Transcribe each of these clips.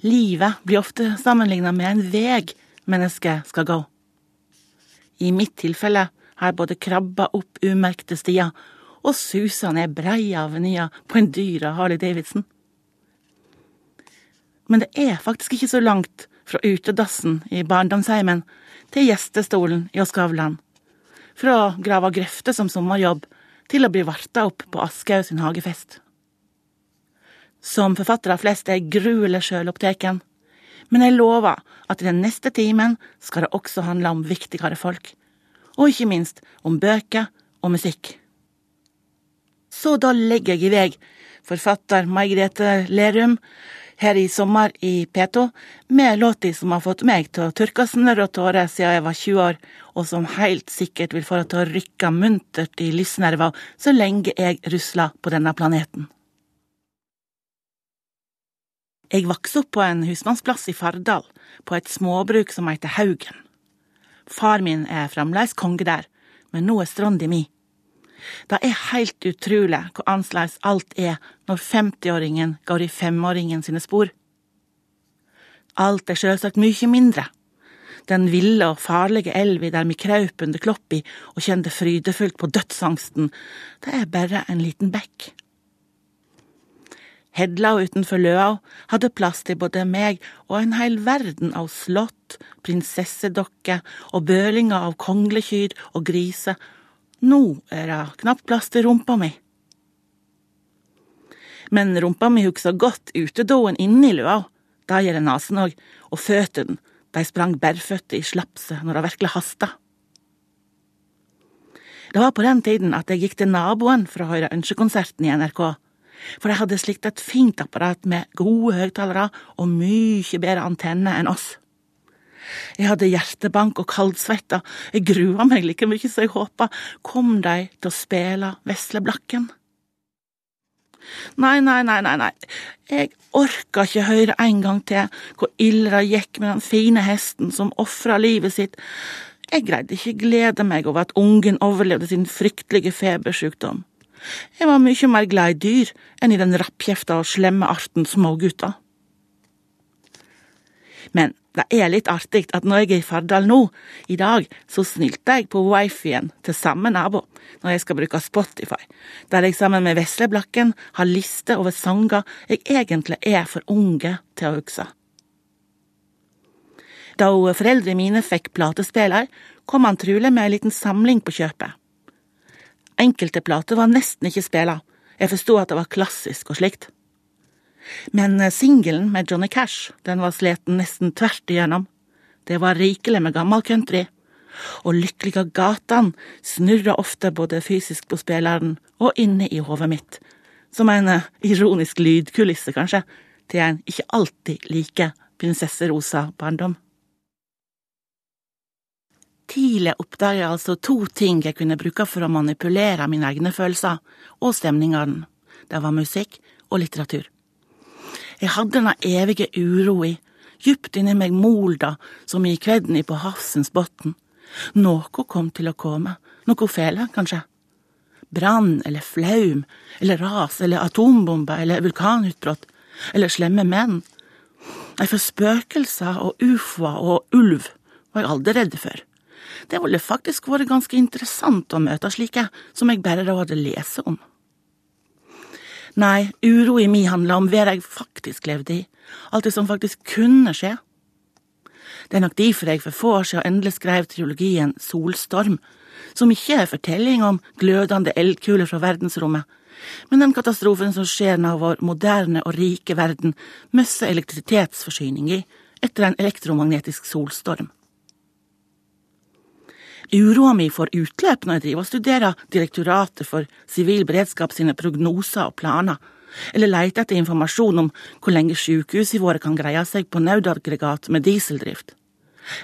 Livet blir ofte sammenligna med en veg mennesket skal gå. I mitt tilfelle har jeg både krabba opp umerkte stier og susa ned breie avenyer på en dyr Harley Davidson. Men det er faktisk ikke så langt fra utedassen i barndomsheimen til gjestestolen i Skavlan. Fra å grave grøfter som sommerjobb til å bli varta opp på Aschehoug sin hagefest. Som forfattere flest er gruelig sjøloppteken, men jeg lover at i den neste timen skal det også handle om viktigere folk, og ikke minst om bøker og musikk. Så da legger jeg i vei, forfatter Mai Grete Lerum, her i sommer i P2 med låta som har fått meg til å tørke snørr og tårer siden jeg var 20 år, og som helt sikkert vil få det til å rykke muntert i lysnerver så lenge jeg rusler på denne planeten. Jeg vokste opp på en husmannsplass i Fardal, på et småbruk som heter Haugen. Far min er fremdeles konge der, men nå er stranda mi. Det er helt utrolig hvor annerledes alt er når 50-åringen går i femåringen sine spor. Alt er selvsagt mye mindre. Den ville og farlige elva der vi kraup under kloppi og kjente frydefullt på dødsangsten, det er bare en liten bekk. Hedla utenfor Løa hadde plass til både meg og en hel verden av slott, prinsessedokker og bølinger av konglekyr og griser nå er det knapt plass til rumpa mi. Men rumpa mi hugsa godt utedoen inne i løa, det gjør nesen òg, og føttene, de sprang bærføtte i slapset når det virkelig hasta. Det var på den tiden at jeg gikk til naboen for å høre ønskekonserten i NRK, for de hadde slikt et fint apparat med gode høyttalere og mye bedre antenne enn oss. Jeg hadde hjertebank og kaldsvetta, jeg grua meg like mye som jeg håpa. Kom de til å spille Vesle Blakken? Nei, nei, nei, nei, nei, jeg orka ikke høre en gang til hvor ille det gikk med den fine hesten som ofra livet sitt. Jeg greide ikke glede meg over at ungen overlevde sin fryktelige febersykdom. Jeg var mye mer glad i dyr enn i den rappkjefta og slemme arten smågutter. Men det er litt artig at når jeg er i Fardal nå, i dag, så snylter jeg på wifien til samme nabo når jeg skal bruke Spotify, der jeg sammen med Vesleblakken har liste over sanger jeg egentlig er for unge til å huske. Da foreldrene mine fikk platespiller, kom han trolig med ei liten samling på kjøpet. Enkelte plater var nesten ikke spela, jeg forstod at det var klassisk og slikt. Men eh, singelen med Johnny Cash, den var sleten nesten tvert igjennom. Det var rikelig med gammel country. Og Lykkelige gatan snurra ofte både fysisk på spilleren og inne i hodet mitt. Som en eh, ironisk lydkulisse, kanskje, til en ikke alltid like prinsesserosa barndom. Tidlig oppdaget jeg altså to ting jeg kunne bruke for å manipulere mine egne følelser og stemningene. Det var musikk og litteratur. Jeg hadde denne evige uroa, djupt inni meg molda som i kvedni på havsens bunn. Noe kom til å komme, noe fæle, kanskje. Brann eller flaum, eller ras eller atombomber eller vulkanutbrudd, eller slemme menn. Nei, for spøkelser og ufoer og ulv var jeg aldri redd for. Det ville faktisk vært ganske interessant å møte slike som jeg bare hadde lest om. Nei, uro i mi handla om hva jeg faktisk levde i, alt det som faktisk kunne skje. Det er nok derfor jeg for få år siden endelig skrev triologien Solstorm, som ikke er fortelling om glødende eldkuler fra verdensrommet, men den katastrofen som skjer når vår moderne og rike verden mister elektrisitetsforsyning i etter en elektromagnetisk solstorm. Uroa mi får utløp når jeg driver og studerer Direktoratet for sivil beredskap sine prognoser og planer, eller leter etter informasjon om hvor lenge sykehusene våre kan greie seg på nødaggregat med dieseldrift.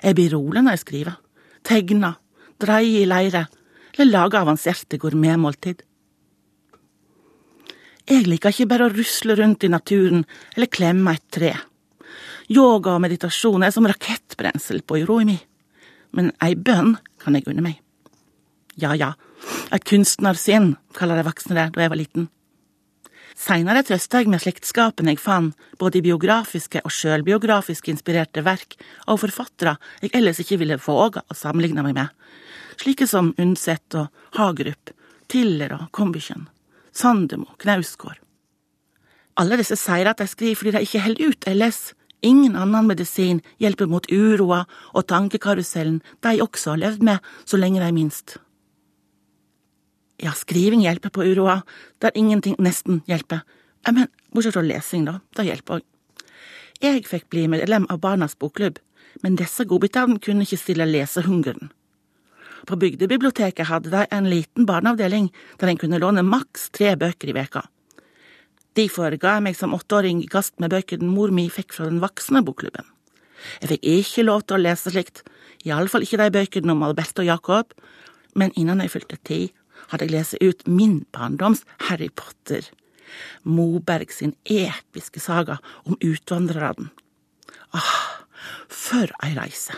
Jeg blir rolig når jeg skriver, tegner, dreier i leire, eller lager avanserte gourmetmåltid. Jeg liker ikke bare å rusle rundt i naturen eller klemme et tre. Yoga og meditasjon er som rakettbrensel på uroa mi men ei bønn kan jeg unne meg. Ja ja, et kunstnersinn, kaller de voksne det da jeg var liten. Seinere trøsta jeg med slektskapen jeg fant, både i biografiske og sjølbiografisk inspirerte verk og forfattere jeg ellers ikke ville våge å sammenligne meg med, slike som Undset og Hagerup, Tiller og Combüchen, Sandemo, Knausgård. Alle disse sier at de skriver fordi de ikke holder ut ellers. Ingen annen medisin hjelper mot uroa og tankekarusellen de også har levd med så lenge de minst. Ja, skriving hjelper på uroa, der ingenting nesten hjelper. Men bortsett fra lesing, da. Det hjelper òg. Jeg fikk bli medlem av Barnas bokklubb, men disse godbitene kunne ikke stille lesehungeren. På bygdebiblioteket hadde de en liten barneavdeling der en kunne låne maks tre bøker i veka. Derfor ga jeg meg som åtteåring i kast med bøkene mor mi fikk fra den voksne bokklubben. Jeg fikk ikke lov til å lese slikt, iallfall ikke de bøkene om Albert og Jacob, men innen jeg fylte ti, hadde jeg lest ut min barndoms Harry Potter, Moberg sin episke saga om utvandrerne. Ah, for ei reise!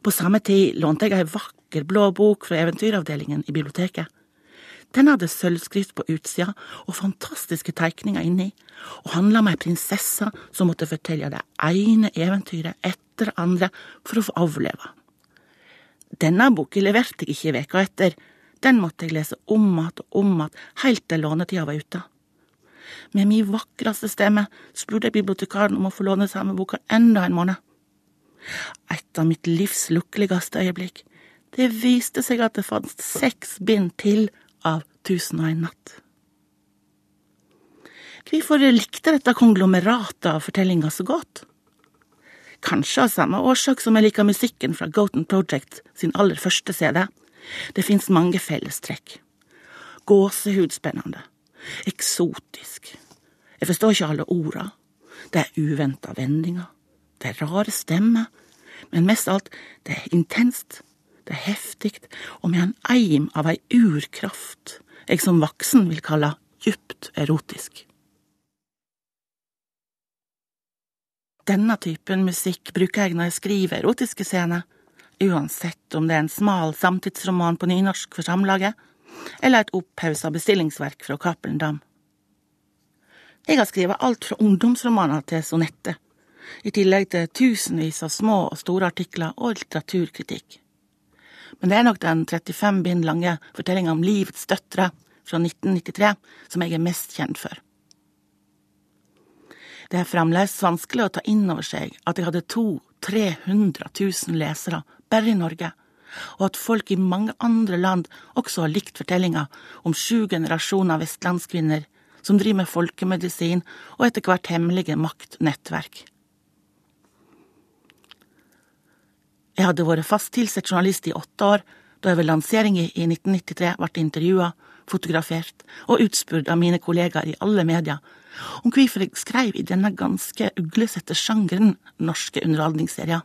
På samme tid lånte jeg ei vakker blå bok fra eventyravdelingen i biblioteket. Den hadde sølvskrift på utsida og fantastiske tegninger inni, og handla om ei prinsesse som måtte fortelle det ene eventyret etter det andre for å få overleve. Denne boka leverte jeg ikke veka etter, den måtte jeg lese om att og om att helt til lånetida var ute. Med min vakreste stemme spurte jeg bibliotekaren om å få låne samme boka enda en måned. Et av mitt livs lykkeligste øyeblikk. Det viste seg at det fantes seks bind til av Tusen og en natt. Hvorfor likte dette konglomeratet av fortellinger så godt? Kanskje av samme årsak som jeg liker musikken fra Goten Project sin aller første CD. Det fins mange fellestrekk. Gåsehudspennende. Eksotisk. Jeg forstår ikke alle orda. Det er uventa vendinger. Det er rare stemmer. Men mest alt, det er intenst. Det er heftig, og med en eim av ei urkraft jeg som voksen vil kalle djupt erotisk. Denne typen musikk bruker jeg når jeg skriver erotiske scener, uansett om det er en smal samtidsroman på nynorsk for Samlaget, eller et opphausa bestillingsverk fra Cappelen Dam. Jeg har skrevet alt fra ungdomsromaner til sonetter, i tillegg til tusenvis av små og store artikler og litteraturkritikk. Men det er nok den 35 bind lange fortellinga om livets døtre fra 1993 som jeg er mest kjent for. Det er fremdeles vanskelig å ta inn over seg at jeg hadde 200 000 000 lesere bare i Norge, og at folk i mange andre land også har likt fortellinga om sju generasjoner vestlandskvinner som driver med folkemedisin og etter hvert hemmelige maktnettverk. Jeg hadde vært fast tilsatt journalist i åtte år da jeg ved lanseringen i 1993 ble intervjua, fotografert og utspurt av mine kollegaer i alle medier om hvorfor jeg skrev i denne ganske uglesette sjangeren norske underholdningsserier.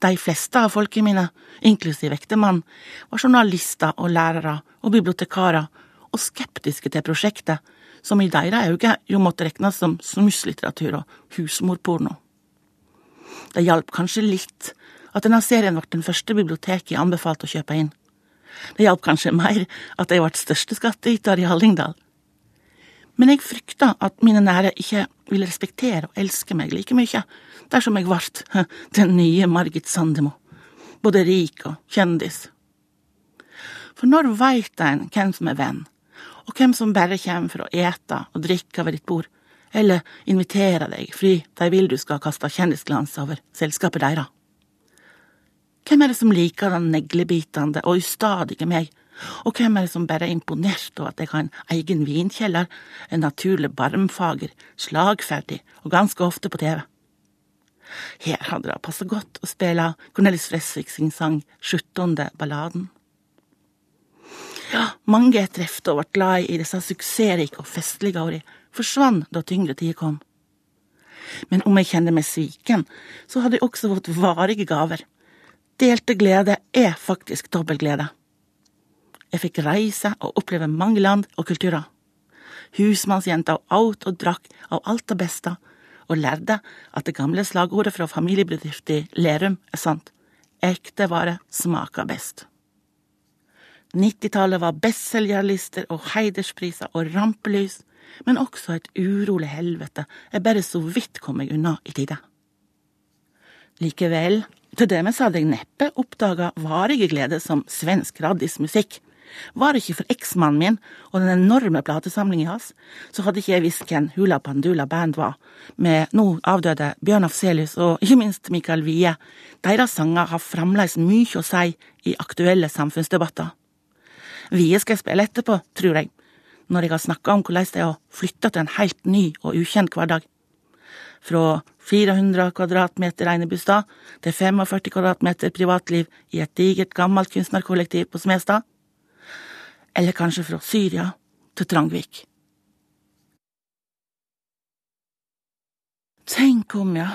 De fleste av folket mine, inklusiv ektemannen, var journalister og lærere og bibliotekarer og skeptiske til prosjektet, som i deres øyne jo måtte regnes som smusslitteratur og husmorporno. Det hjalp kanskje litt at denne serien ble den første biblioteket jeg anbefalte å kjøpe inn. Det hjalp kanskje mer at jeg ble største skattyter i Hallingdal. Men jeg frykta at mine nære ikke ville respektere og elske meg like mye dersom jeg ble den nye Margit Sandemo, både rik og kjendis. For når veit en hvem som er venn, og hvem som bare kommer for å ete og drikke ved ditt bord, eller invitere deg fordi de vil du skal kaste kjendisglans over selskapet deres? Hvem er det som liker den neglebitende og ustadige meg, og hvem er det som bare er imponert over at jeg har en egen vinkjeller, en naturlig barmfager, slagferdig og ganske ofte på TV? Her hadde det passet godt å spille Cornelis Fresvik sin sang Sjuttonde balladen. Ja, mange jeg trefte og ble glad i disse suksessrike og festlige årene, forsvant da tyngre tider kom. Men om jeg kjenner meg sviken, så hadde jeg også fått varige gaver Delte glede er faktisk dobbel glede. Jeg fikk reise og oppleve mange land og kulturer. Husmannsjenta åt og drakk av alt det beste, og lærte at det gamle slagordet fra familiebedriften Lerum er sant. Ekte vare smaker best. 90-tallet var bestselgerlister og heiderspriser og rampelys, men også et urolig helvete jeg bare så vidt kom meg unna i tide. Likevel, til dømes hadde jeg neppe oppdaga varige glede som svensk raddismusikk. Var det ikke for eksmannen min og den enorme platesamlingen hans, så hadde ikke jeg visst hvem Hula Pandula Band var, med nå avdøde Bjørn Afselius og ikke minst Mikael Wie. Deres sanger har fremdeles mye å si i aktuelle samfunnsdebatter. Vie skal jeg spille etterpå, tror jeg, når jeg har snakka om hvordan det er å flytte til en helt ny og ukjent hverdag. Fra 400 kvadratmeter enebostad til 45 kvadratmeter privatliv i et digert, gammelt kunstnerkollektiv på Smestad. Eller kanskje fra Syria til Trangvik. Tenk om, ja.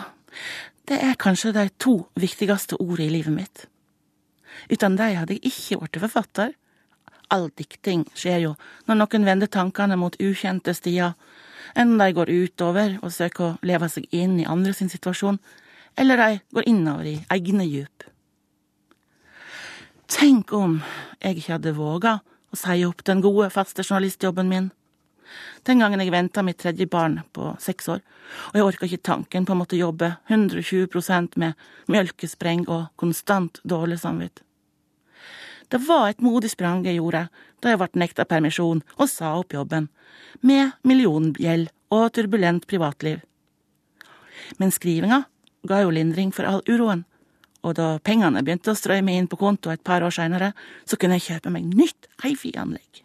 Det er kanskje de to viktigste ordene i livet mitt. Uten dem hadde jeg ikke blitt forfatter All dikting skjer jo når noen vender tankene mot ukjente stier, enten de går utover og søker å leve seg inn i andre sin situasjon, eller de går innover i egne djup. Tenk om jeg ikke hadde våga å si opp den gode, faste journalistjobben min. Den gangen jeg venta mitt tredje barn på seks år, og jeg orka ikke tanken på å måtte jobbe 120% med mjølkespreng og konstant dårlig samvitt. Det var et modig sprang jeg gjorde da jeg ble nekta permisjon og sa opp jobben, med milliongjeld og turbulent privatliv. Men skrivinga ga jo lindring for all uroen, og da pengene begynte å strømme inn på konto et par år seinere, så kunne jeg kjøpe meg nytt hifi-anlegg.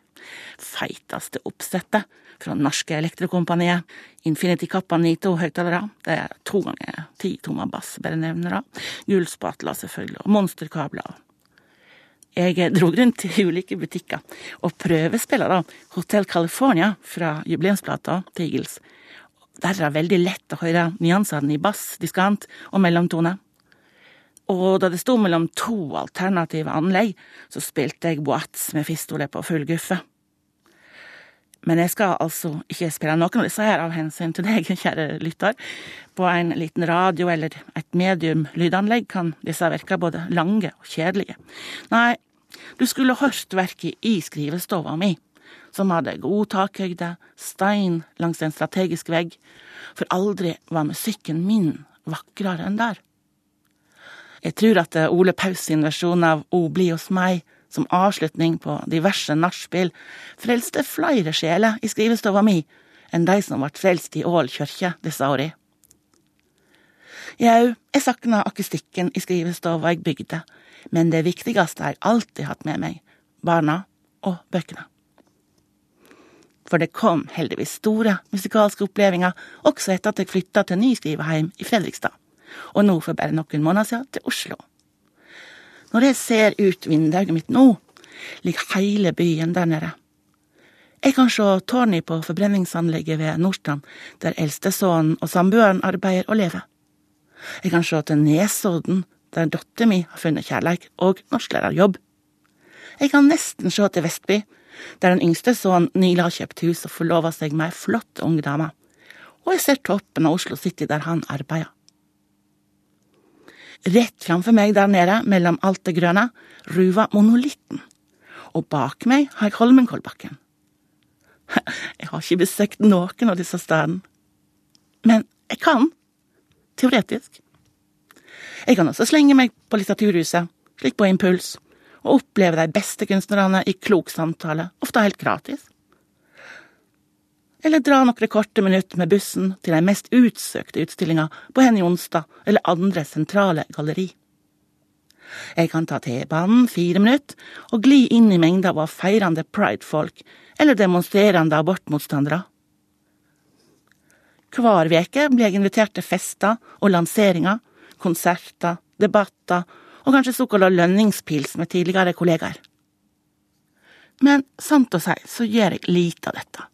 Feiteste oppsettet fra norske elektrokompaniet. Infinity Kappa Nito høyttalere. Det er to ganger ti tommer bass, bare nevner det. Gullspatler, selvfølgelig, og monsterkabler. Jeg dro rundt i ulike butikker og prøvespilla da Hotel California fra jubileumsplata til Eagles. Der er det veldig lett å høre nyansene i bass, diskant og mellomtone. Og da det sto mellom to alternative anlegg, så spilte jeg boats med fistole på full guffe. Men jeg skal altså ikke spille noen av disse her av hensyn til deg, kjære lytter. På en liten radio eller et medium lydanlegg kan disse virke både lange og kjedelige. Nei, du skulle hørt verket i skrivestova mi, som hadde god takhøyde, stein langs en strategisk vegg, for aldri var musikken min vakrere enn der. Jeg tror at Ole Paus sin versjon av O bli hos meg som avslutning på diverse nachspiel, frelste flere sjeler i skrivestova mi enn de som ble frelst i Ål kyrkje disse åra. Jau, jeg sakna akustikken i skrivestova jeg bygde, men det viktigste har jeg alltid hatt med meg, barna og bøkene. For det kom heldigvis store musikalske opplevelser også etter at jeg flytta til ny skriveheim i Fredrikstad, og nå for bare noen måneder siden til Oslo. Når jeg ser ut vinduet mitt nå, ligger hele byen der nede. Jeg kan se tårnet på forbrenningsanlegget ved Nordstrand, der eldstesønnen og samboeren arbeider og lever. Jeg kan se til Nesodden, der dattera mi har funnet kjærleik og norsklærerjobb. Jeg kan nesten se til Vestby, der den yngste sønnen nylig har kjøpt hus og forlova seg med ei flott ung dame. Og jeg ser toppen av Oslo City, der han arbeider. Rett framfor meg der nede, mellom alt det grønne, ruver monolitten, og bak meg har jeg Holmenkollbakken. Jeg har ikke besøkt noen av disse stedene, men jeg kan, teoretisk. Jeg kan også slenge meg på Litteraturhuset, slik på impuls, og oppleve de beste kunstnerne i klok samtale, ofte helt gratis eller dra noen korte minutter med bussen til de mest utsøkte utstillinga på Henny Onsdag eller andre sentrale galleri. Jeg kan ta T-banen fire minutter og gli inn i mengda av feirende pridefolk eller demonstrerende abortmotstandere. Hver veke blir jeg invitert til fester og lanseringer, konserter, debatter og kanskje såkalla lønningspils med tidligere kollegaer. Men sant å si så gjør jeg lite av dette.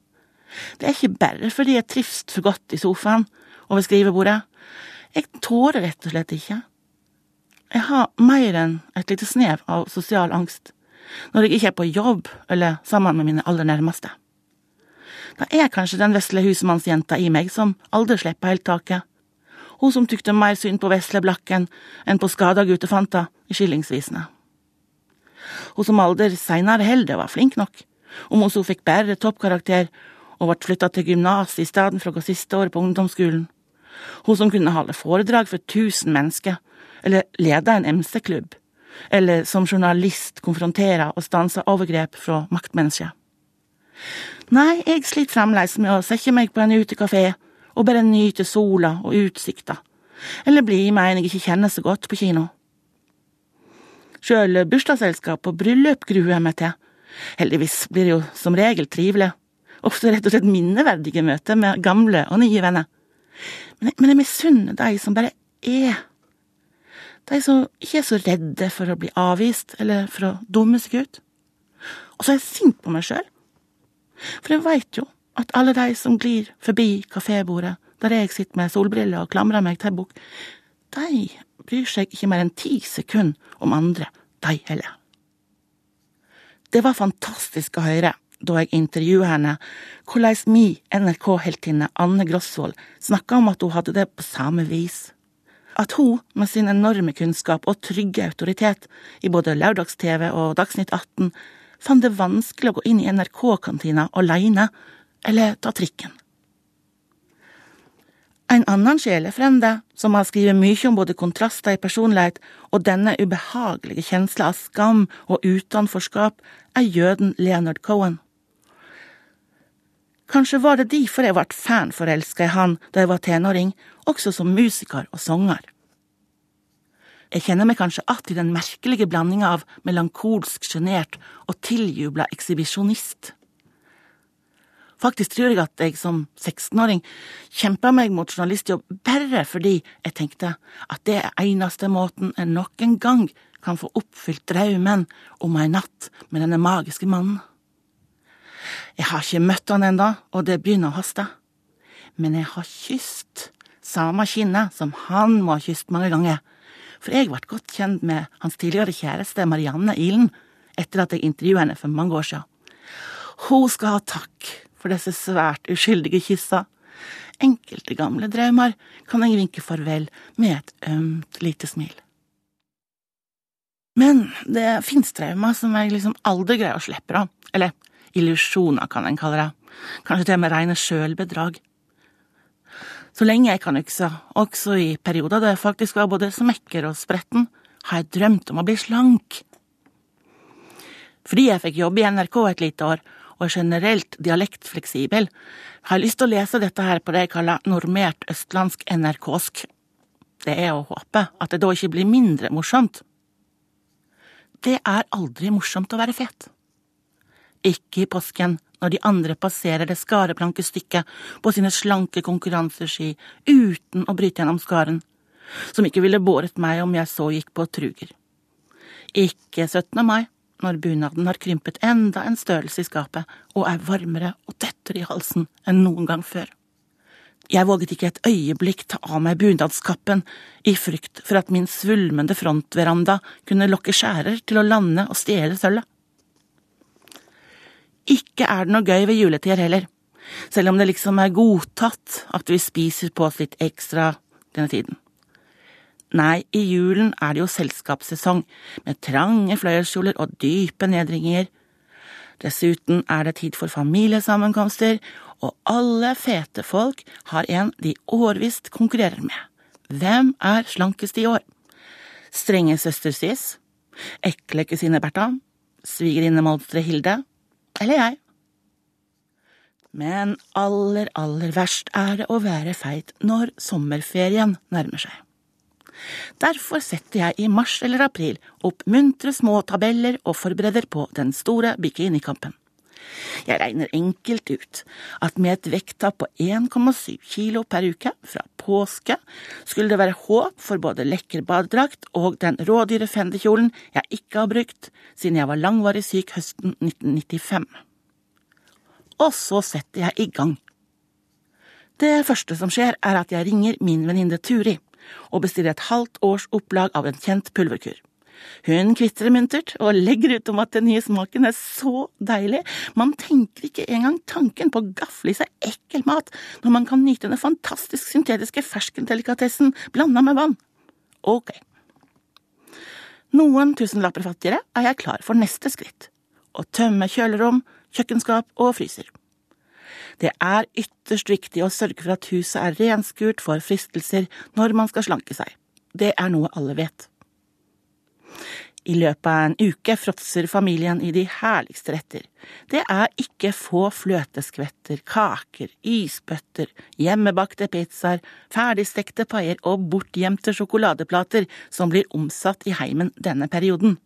Det er ikke bare fordi jeg trives for godt i sofaen og ved skrivebordet. Jeg tårer rett og slett ikke. Jeg har mer enn et lite snev av sosial angst når jeg ikke er på jobb eller sammen med mine aller nærmeste. Det er kanskje den vesle husmannsjenta i meg som aldri slipper helt taket. Hun som tykte mer synd på Vesleblakken enn på skada guttefanta i skillingsvisene. Hun som aldri seinere heller var flink nok. Om hun så fikk bare toppkarakter og ble flytta til gymnas i stedet for å gå siste året på ungdomsskolen. Hun som kunne holde foredrag for tusen mennesker, eller lede en MC-klubb, eller som journalist konfrontere og stanse overgrep fra maktmennesker. Nei, jeg sliter fremdeles med å sette meg på en utekafé og bare nyte sola og utsikta, eller bli med en jeg ikke kjenner så godt på kino. Sjøl bursdagsselskap og bryllup gruer jeg meg til. Heldigvis blir det jo som regel trivelig, ofte rett og slett minneverdige møter med gamle og nye venner. Men, men jeg misunner de som bare er. De som ikke er så redde for å bli avvist eller for å dumme seg ut. Og så er jeg sint på meg sjøl. For jeg veit jo at alle de som glir forbi kafébordet der jeg sitter med solbriller og klamrer meg til bok, de bryr seg ikke mer enn ti sekunder om andre, de heller. Det var fantastisk å høre da jeg intervjuet henne, hvordan mi NRK-heltinne Anne Grosvold snakka om at hun hadde det på samme vis. At hun, med sin enorme kunnskap og trygge autoritet i både Lørdags-TV og Dagsnytt 18, fant det vanskelig å gå inn i NRK-kantina aleine eller ta trikken. En annen sjelefrende, som har skrevet mye om både kontraster i personlighet og denne ubehagelige kjensla av skam og utenforskap, er jøden Leonard Cohen. Kanskje var det derfor jeg ble fanforelska i han da jeg var tenåring, også som musiker og sanger. Jeg kjenner meg kanskje att i den merkelige blandinga av melankolsk sjenert og tiljubla ekshibisjonist. Faktisk tror jeg at jeg som 16-åring kjempa meg mot journalistjobb bare fordi jeg tenkte at det er eneste måten en noen gang kan få oppfylt drømmen om ei natt med denne magiske mannen. Jeg har ikke møtt han ennå, og det begynner å haste. Men jeg har kysst samme kinnet som han må ha kysst mange ganger, for jeg ble godt kjent med hans tidligere kjæreste Marianne Ilen etter at jeg intervjuet henne for mange år siden. Hun skal ha takk for disse svært uskyldige kyssa. Enkelte gamle drømmer kan jeg vinke farvel med et ømt lite smil. Men det fins traumer som jeg liksom aldri greier å slippe av, eller illusjoner, kan en kalle det, kanskje til og med rene sjølbedrag. Så lenge jeg kan huske, også i perioder da jeg faktisk var både smekker og spretten, har jeg drømt om å bli slank. Fordi jeg fikk jobbe i NRK et lite år, og er generelt dialektfleksibel, har jeg lyst til å lese dette her på det jeg kaller normert østlandsk NRK-sk. Det er å håpe at det da ikke blir mindre morsomt. Det er aldri morsomt å være fet. Ikke i påsken, når de andre passerer det skareblanke stykket på sine slanke konkurranseski uten å bryte gjennom skaren, som ikke ville båret meg om jeg så gikk på truger. Ikke 17. mai, når bunaden har krympet enda en størrelse i skapet og er varmere og tettere i halsen enn noen gang før. Jeg våget ikke et øyeblikk ta av meg bunadskappen i frykt for at min svulmende frontveranda kunne lokke skjærer til å lande og stjele sølvet. Ikke er det noe gøy ved juletider heller, selv om det liksom er godtatt at vi spiser på oss litt ekstra denne tiden. Nei, i julen er det jo selskapssesong, med trange fløyelskjoler og dype nedringer. Dessuten er det tid for familiesammenkomster, og alle fete folk har en de årvisst konkurrerer med. Hvem er slankest i år? Strenge søster Sis? Ekle kusine Bertha? svigerinne Svigerinnemonsteret Hilde? Eller jeg? Men aller, aller verst er det å være feit når sommerferien nærmer seg. Derfor setter jeg i mars eller april opp muntre små tabeller og forbereder på den store bikinikampen. Jeg regner enkelt ut at med et vekttap på 1,7 kilo per uke fra påske skulle det være håp for både lekker badedrakt og den rådyre fendekjolen jeg ikke har brukt siden jeg var langvarig syk høsten 1995. Og så setter jeg i gang. Det første som skjer, er at jeg ringer min venninne Turi og bestiller et halvt års opplag av en kjent pulverkur. Hun kvitrer muntert og legger ut om at den nye smaken er så deilig, man tenker ikke engang tanken på å gafle i seg ekkel mat når man kan nyte den fantastisk syntetiske ferskendelikatessen blanda med vann. Ok. Noen tusenlapper fattigere er jeg klar for neste skritt – å tømme kjølerom, kjøkkenskap og fryser. Det er ytterst viktig å sørge for at huset er renskurt for fristelser når man skal slanke seg. Det er noe alle vet. I løpet av en uke fråtser familien i de herligste retter. Det er ikke få fløteskvetter, kaker, isbøtter, hjemmebakte pizzaer, ferdigstekte paier og bortgjemte sjokoladeplater som blir omsatt i heimen denne perioden.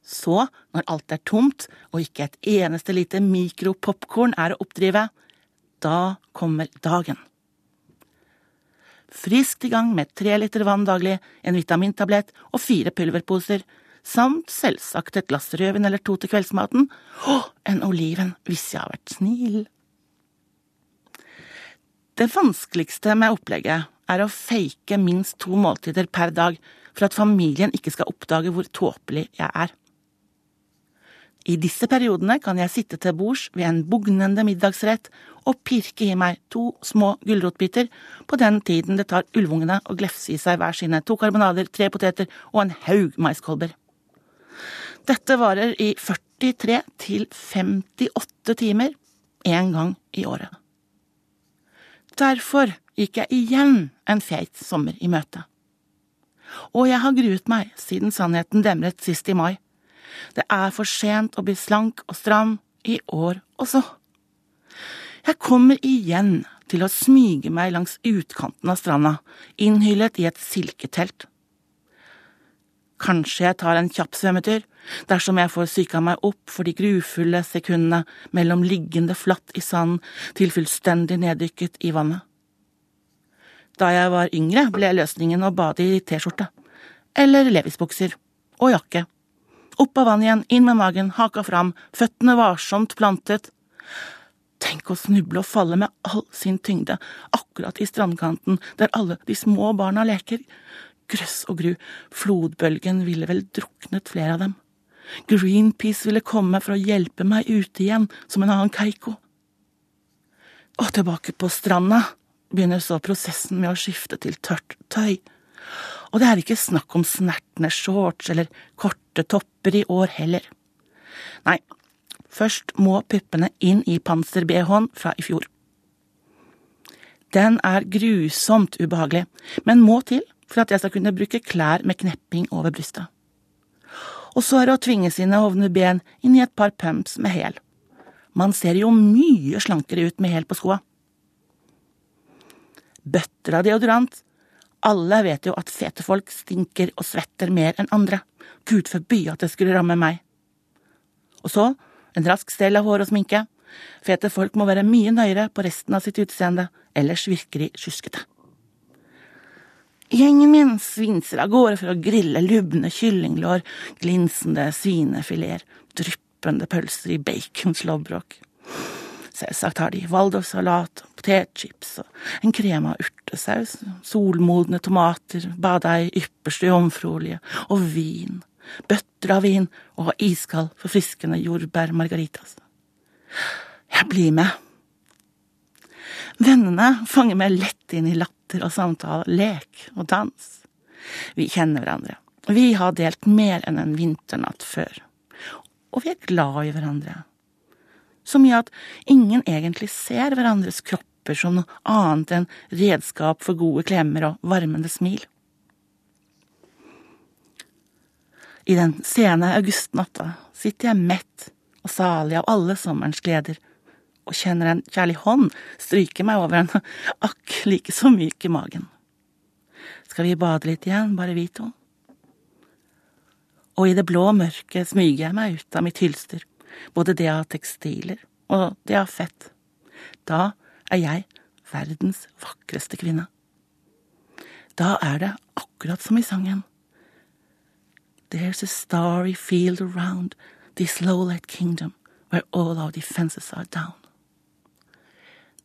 Så, når alt er tomt og ikke et eneste lite mikropopkorn er å oppdrive, da kommer dagen. Friskt i gang med tre liter vann daglig, en vitamintablett og fire pulverposer, samt selvsagt et glass rødvin eller to til kveldsmaten, og en oliven hvis jeg har vært snill. Det vanskeligste med opplegget er å fake minst to måltider per dag for at familien ikke skal oppdage hvor tåpelig jeg er. I disse periodene kan jeg sitte til bords ved en bugnende middagsrett og pirke i meg to små gulrotbiter på den tiden det tar ulvungene å glefse i seg hver sine to karbonader, tre poteter og en haug maiskolber. Dette varer i 43 til 58 timer én gang i året. Derfor gikk jeg igjen en feit sommer i møte. Og jeg har gruet meg siden sannheten demret sist i mai. Det er for sent å bli slank og stram i år også. Jeg kommer igjen til å smyge meg langs utkanten av stranda, innhyllet i et silketelt. Kanskje jeg tar en kjapp svømmetur, dersom jeg får psyka meg opp for de grufulle sekundene mellom liggende flatt i sanden til fullstendig neddykket i vannet. Da jeg var yngre, ble løsningen å bade i T-skjorte, eller levisbukser, og jakke opp av vann igjen, inn med magen, haka fram, føttene varsomt plantet. Tenk å snuble og falle med all sin tyngde, akkurat i strandkanten der alle de små barna leker. Grøss og gru, flodbølgen ville vel druknet flere av dem. Greenpeace ville komme for å hjelpe meg ute igjen, som en annen Keiko. Og tilbake på stranda begynner så prosessen med å skifte til tørt tøy. Og det er ikke snakk om snertne shorts eller korte topper i år heller. Nei, først må puppene inn i panser-BH-en fra i fjor. Den er grusomt ubehagelig, men må til for at jeg skal kunne bruke klær med knepping over brystet. Og så er det å tvinge sine hovne ben inn i et par pumps med hæl. Man ser jo mye slankere ut med hæl på skoa. Bøtter av deodorant alle vet jo at fete folk stinker og svetter mer enn andre. Gud forby at det skulle ramme meg. Og så en rask stell av hår og sminke. Fete folk må være mye nøyere på resten av sitt utseende, ellers virker de sjuskete. Gjengen min svinser av gårde for å grille lubne kyllinglår, glinsende svinefileter, dryppende pølser i baconslåbrok. Selvsagt har de waldorfsalat, potetchips og en krem av urtesaus, solmodne tomater bada i ypperste jomfruolje, og vin, bøtter av vin og iskald, forfriskende jordbær margaritas. Jeg blir med. Vennene fanger meg lett inn i latter og samtale, lek og dans. Vi kjenner hverandre. Vi har delt mer enn en vinternatt før. Og vi er glad i hverandre så mye at ingen egentlig ser hverandres kropper som noe annet enn redskap for gode klemmer og varmende smil. I den sene augustnatta sitter jeg mett og salig av alle sommerens gleder, og kjenner en kjærlig hånd stryke meg over en akk like så myk i magen. Skal vi bade litt igjen, bare vi to? Og i det blå mørket smyger jeg meg ut av mitt hylster både det av tekstiler og det av fett. Da er jeg verdens vakreste kvinne. Da er det akkurat som i sangen. There's a starry field around this low-light kingdom where all our defenses are down.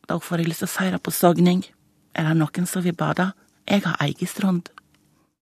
Da får jeg lyst til å seire på sogning. Er det noen som vil bade? Jeg har eget strand.